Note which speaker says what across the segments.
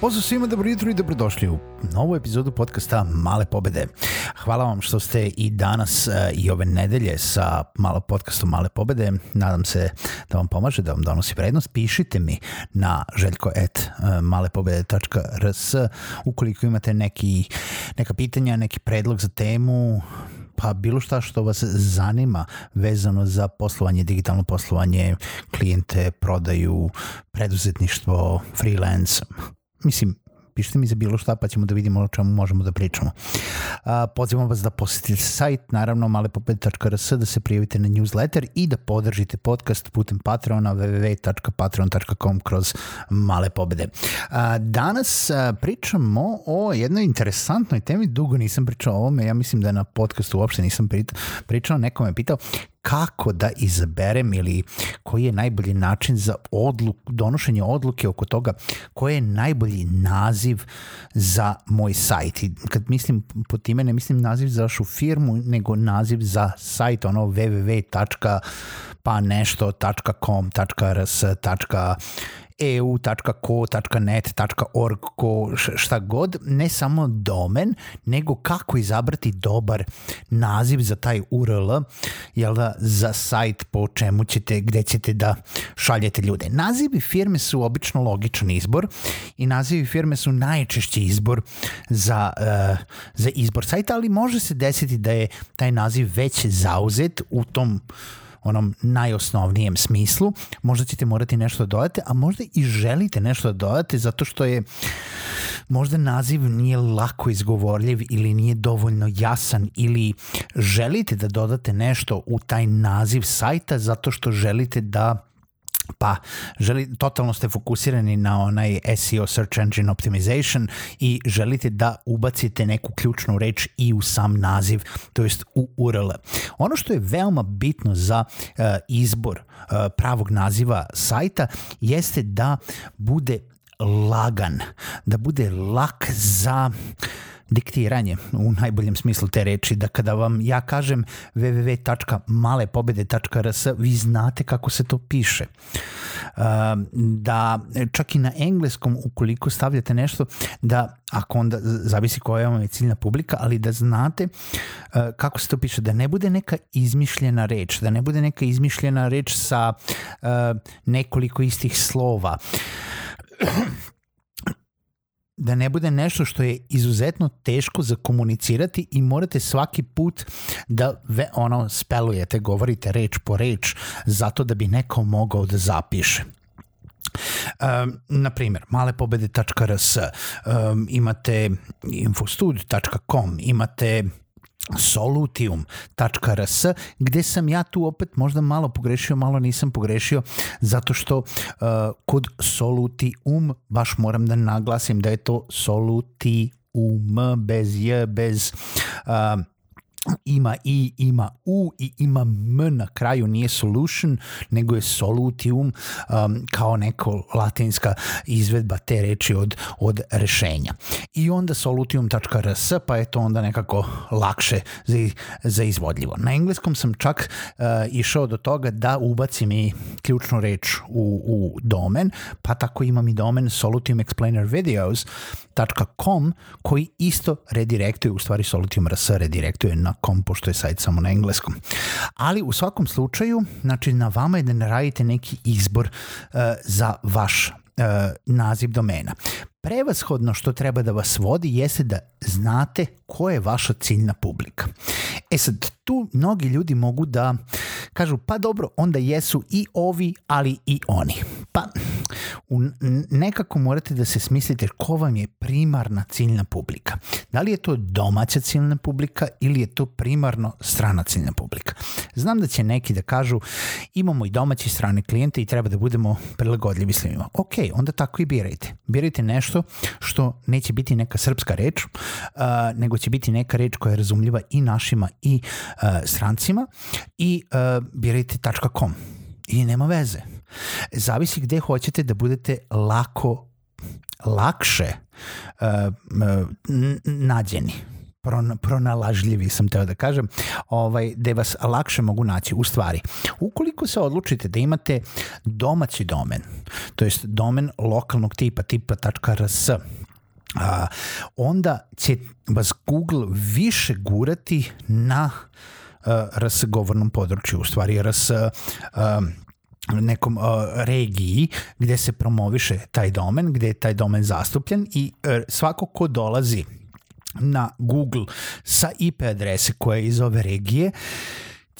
Speaker 1: Pozdrav svima, dobro jutro i dobrodošli u novu epizodu podcasta Male pobede. Hvala vam što ste i danas e, i ove nedelje sa malo podcastom Male pobede. Nadam se da vam pomaže, da vam donosi vrednost. Pišite mi na željko.malepobede.rs ukoliko imate neki, neka pitanja, neki predlog za temu, pa bilo šta što vas zanima vezano za poslovanje, digitalno poslovanje, klijente, prodaju, preduzetništvo, freelance, mislim, pišite mi za bilo šta pa ćemo da vidimo o čemu možemo da pričamo. A, pozivam vas da posetite sajt, naravno malepoped.rs, da se prijavite na newsletter i da podržite podcast putem Patreona www.patreon.com kroz male pobede. A, danas a, pričamo o jednoj interesantnoj temi, dugo nisam pričao o ovome, ja mislim da na podcastu uopšte nisam pričao, neko me pitao kako da izaberem ili koji je najbolji način za odluk, donošenje odluke oko toga koji je najbolji naziv za moj sajt. I kad mislim po time ne mislim naziv za vašu firmu, nego naziv za sajt, ono www. pa nešto.com, .rs, eu.co.net.org, šta god, ne samo domen, nego kako izabrati dobar naziv za taj URL, jel da, za sajt po čemu ćete, gde ćete da šaljete ljude. Nazivi firme su obično logičan izbor i nazivi firme su najčešći izbor za, uh, za izbor sajta, ali može se desiti da je taj naziv već zauzet u tom uh, onom najosnovnijem smislu, možda ćete morati nešto da dodate, a možda i želite nešto da dodate zato što je možda naziv nije lako izgovorljiv ili nije dovoljno jasan ili želite da dodate nešto u taj naziv sajta zato što želite da pa želi, totalno ste fokusirani na onaj SEO Search Engine Optimization i želite da ubacite neku ključnu reč i u sam naziv, to jest u URL. Ono što je veoma bitno za uh, izbor uh, pravog naziva sajta jeste da bude lagan, da bude lak za diktiranje u najboljem smislu te reči, da kada vam ja kažem www.malepobede.rs vi znate kako se to piše. Da čak i na engleskom ukoliko stavljate nešto da ako onda zavisi koja vam je ciljna publika, ali da znate kako se to piše, da ne bude neka izmišljena reč, da ne bude neka izmišljena reč sa nekoliko istih slova da ne bude nešto što je izuzetno teško za komunicirati i morate svaki put da ve, ono spelujete, govorite reč po reč zato da bi neko mogao da zapiše. Um, na primjer, malepobede.rs, um, imate infostud.com, imate solutium.rs gde sam ja tu opet možda malo pogrešio, malo nisam pogrešio zato što uh, kod solutium baš moram da naglasim da je to solutium bez j, bez uh, ima i, ima u i ima m na kraju, nije solution, nego je solutium um, kao neko latinska izvedba te reči od, od rešenja. I onda solutium.rs, pa je to onda nekako lakše za, za izvodljivo. Na engleskom sam čak uh, išao do toga da ubacim i ključnu reč u, u domen, pa tako imam i domen Solutium Explainer Videos, solutium.com koji isto redirektuje, u stvari Solutium.rs redirektuje na com, pošto je sajt samo na engleskom. Ali u svakom slučaju, znači na vama je da ne radite neki izbor uh, za vaš uh, naziv domena. Prevashodno što treba da vas vodi jeste da znate ko je vaša ciljna publika. E sad, tu mnogi ljudi mogu da kažu pa dobro, onda jesu i ovi, ali i oni. Pa u, nekako morate da se smislite ko vam je primarna ciljna publika. Da li je to domaća ciljna publika ili je to primarno strana ciljna publika. Znam da će neki da kažu imamo i domaći strane klijente i treba da budemo prilagodljivi s njima. Ok, onda tako i birajte. Birajte nešto što neće biti neka srpska reč, uh, nego će biti neka reč koja je razumljiva i našima i uh, strancima i uh, birajte .com i nema veze. Zavisi gde hoćete da budete lako, lakše uh, nađeni pron, pronalažljivi sam teo da kažem, ovaj, da vas lakše mogu naći. U stvari, ukoliko se odlučite da imate domaći domen, to jest domen lokalnog tipa, tipa .rs, a, onda će vas Google više gurati na a, RS govornom području, u stvari RS a, nekom uh, regiji gde se promoviše taj domen, gde je taj domen zastupljen i uh, svako ko dolazi na Google sa IP adrese koja je iz ove regije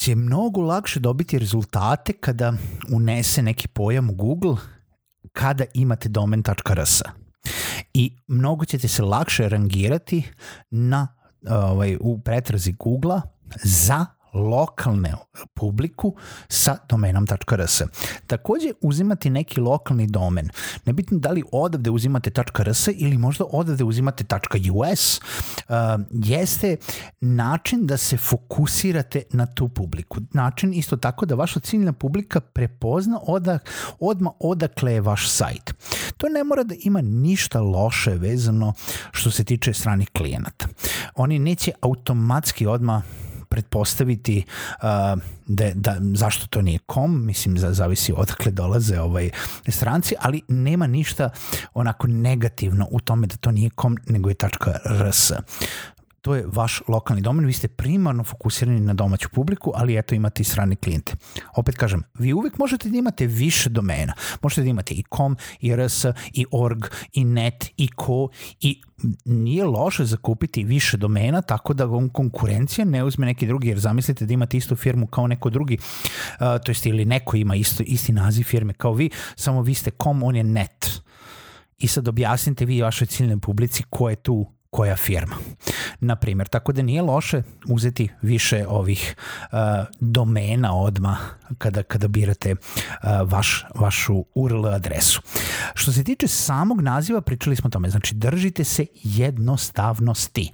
Speaker 1: će mnogo lakše dobiti rezultate kada unese neki pojam u Google kada imate domen.rs. I mnogo ćete se lakše rangirati na ovaj, u pretrazi Google za lokalne publiku sa domenom.rs. Takođe uzimati neki lokalni domen. Nebitno da li odavde uzimate .rs ili možda odavde uzimate .us, uh, jeste način da se fokusirate na tu publiku. Način isto tako da vaša ciljna publika prepozna odak, odma odakle je vaš sajt. To ne mora da ima ništa loše vezano što se tiče stranih klijenata. Oni neće automatski odma pretpostaviti uh, da, da, zašto to nije kom, mislim za, zavisi odakle dolaze ovaj stranci, ali nema ništa onako negativno u tome da to nije kom, nego je .rs to je vaš lokalni domen, vi ste primarno fokusirani na domaću publiku, ali eto imate i strane klijente. Opet kažem, vi uvek možete da imate više domena. Možete da imate i com, i rs, i org, i net, i ko, i nije loše zakupiti više domena tako da vam konkurencija ne uzme neki drugi, jer zamislite da imate istu firmu kao neko drugi, to jest ili neko ima isto, isti naziv firme kao vi, samo vi ste com, on je net. I sad objasnite vi vašoj ciljnoj publici ko je tu koja firma. Na primjer, tako da nije loše uzeti više ovih uh, domena odma kada, kada birate uh, vaš, vašu URL adresu. Što se tiče samog naziva, pričali smo o tome, znači držite se jednostavnosti.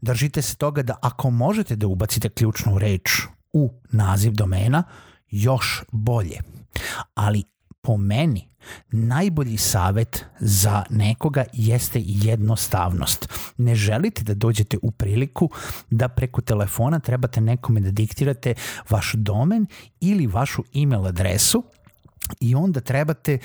Speaker 1: Držite se toga da ako možete da ubacite ključnu reč u naziv domena, još bolje. Ali po meni najbolji savet za nekoga jeste jednostavnost. Ne želite da dođete u priliku da preko telefona trebate nekome da diktirate vaš domen ili vašu email adresu i onda trebate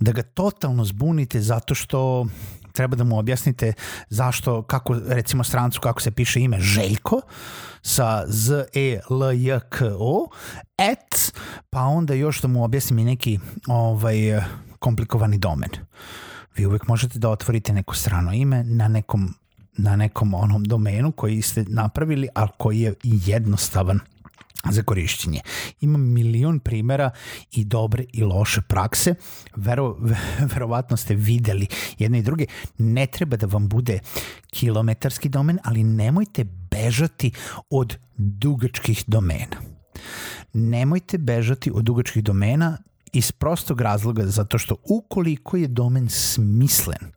Speaker 1: da ga totalno zbunite zato što treba da mu objasnite zašto, kako, recimo strancu, kako se piše ime Željko, sa Z, E, L, J, K, O, et, pa onda još da mu objasnim i neki ovaj, komplikovani domen. Vi uvek možete da otvorite neko strano ime na nekom na nekom onom domenu koji ste napravili, a koji je jednostavan za korišćenje. Ima milion primera i dobre i loše prakse. Vero, verovatno ste videli jedne i druge. Ne treba da vam bude kilometarski domen, ali nemojte bežati od dugačkih domena. Nemojte bežati od dugačkih domena iz prostog razloga zato što ukoliko je domen smislen,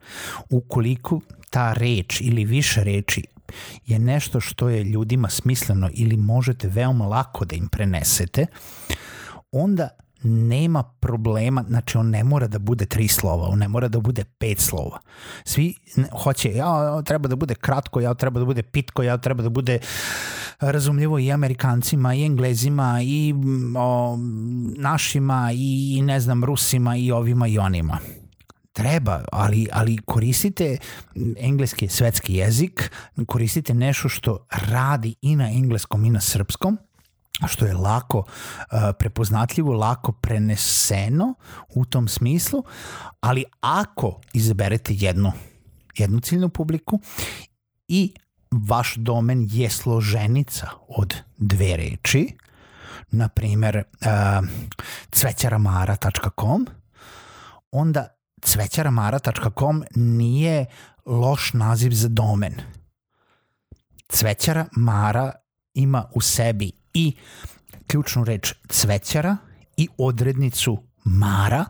Speaker 1: ukoliko ta reč ili više reči je nešto što je ljudima smisleno ili možete veoma lako da im prenesete, onda nema problema, znači on ne mora da bude tri slova, on ne mora da bude pet slova. Svi hoće, ja treba da bude kratko, ja treba da bude pitko, ja treba da bude razumljivo i Amerikancima i Englezima i o, našima i ne znam Rusima i ovima i onima treba, ali, ali koristite engleski svetski jezik, koristite nešto što radi i na engleskom i na srpskom, što je lako uh, prepoznatljivo, lako preneseno u tom smislu, ali ako izaberete jednu, jednu ciljnu publiku i vaš domen je složenica od dve reči, na primer uh, cvećaramara.com, onda cvećaramara.com nije loš naziv za domen. Cvećara Mara ima u sebi i ključnu reč cvećara i odrednicu Mara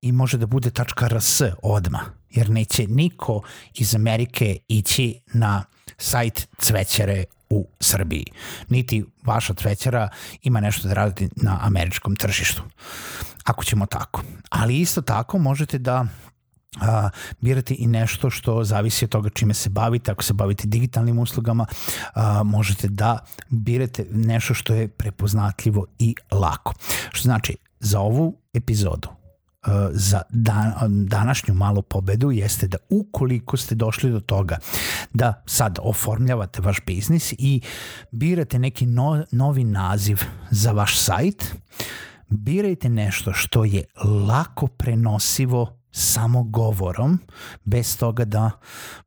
Speaker 1: i može da bude .rs odma, jer neće niko iz Amerike ići na sajt cvećare u Srbiji. Niti vaša cvećara ima nešto da radite na američkom tržištu. Ako ćemo tako. Ali isto tako možete da a, birate i nešto što zavisi od toga čime se bavite. Ako se bavite digitalnim uslugama, a, možete da birate nešto što je prepoznatljivo i lako. Što znači, za ovu epizodu za dan, današnju malu pobedu jeste da ukoliko ste došli do toga da sad oformljavate vaš biznis i birate neki no, novi naziv za vaš sajt, birajte nešto što je lako prenosivo samo govorom, bez toga da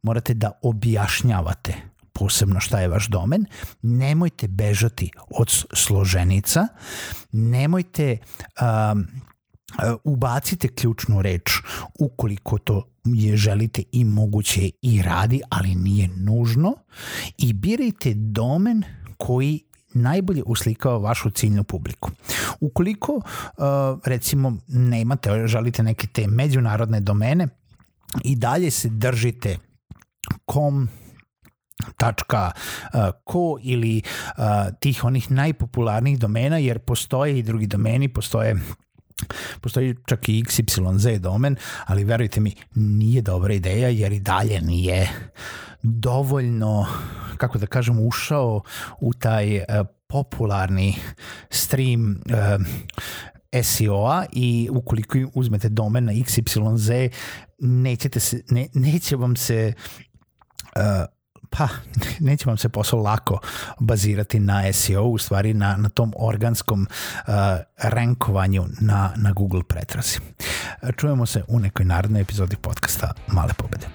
Speaker 1: morate da objašnjavate posebno šta je vaš domen, nemojte bežati od složenica, nemojte um, ubacite ključnu reč ukoliko to je želite i moguće i radi, ali nije nužno i birajte domen koji najbolje uslikava vašu ciljnu publiku. Ukoliko, uh, recimo, nemate, želite neke te međunarodne domene, i dalje se držite com, tačka ko ili tih onih najpopularnijih domena jer postoje i drugi domeni, postoje Postoji čak i XYZ domen, ali verujte mi, nije dobra ideja jer i dalje nije dovoljno, kako da kažem, ušao u taj uh, popularni stream e, SEO-a i ukoliko uzmete domen na XYZ, nećete se, ne, neće vam se uh, pa neće vam se posao lako bazirati na SEO, u stvari na, na tom organskom uh, rankovanju na, na Google pretrazi. Čujemo se u nekoj narodnoj epizodi podcasta Male pobede.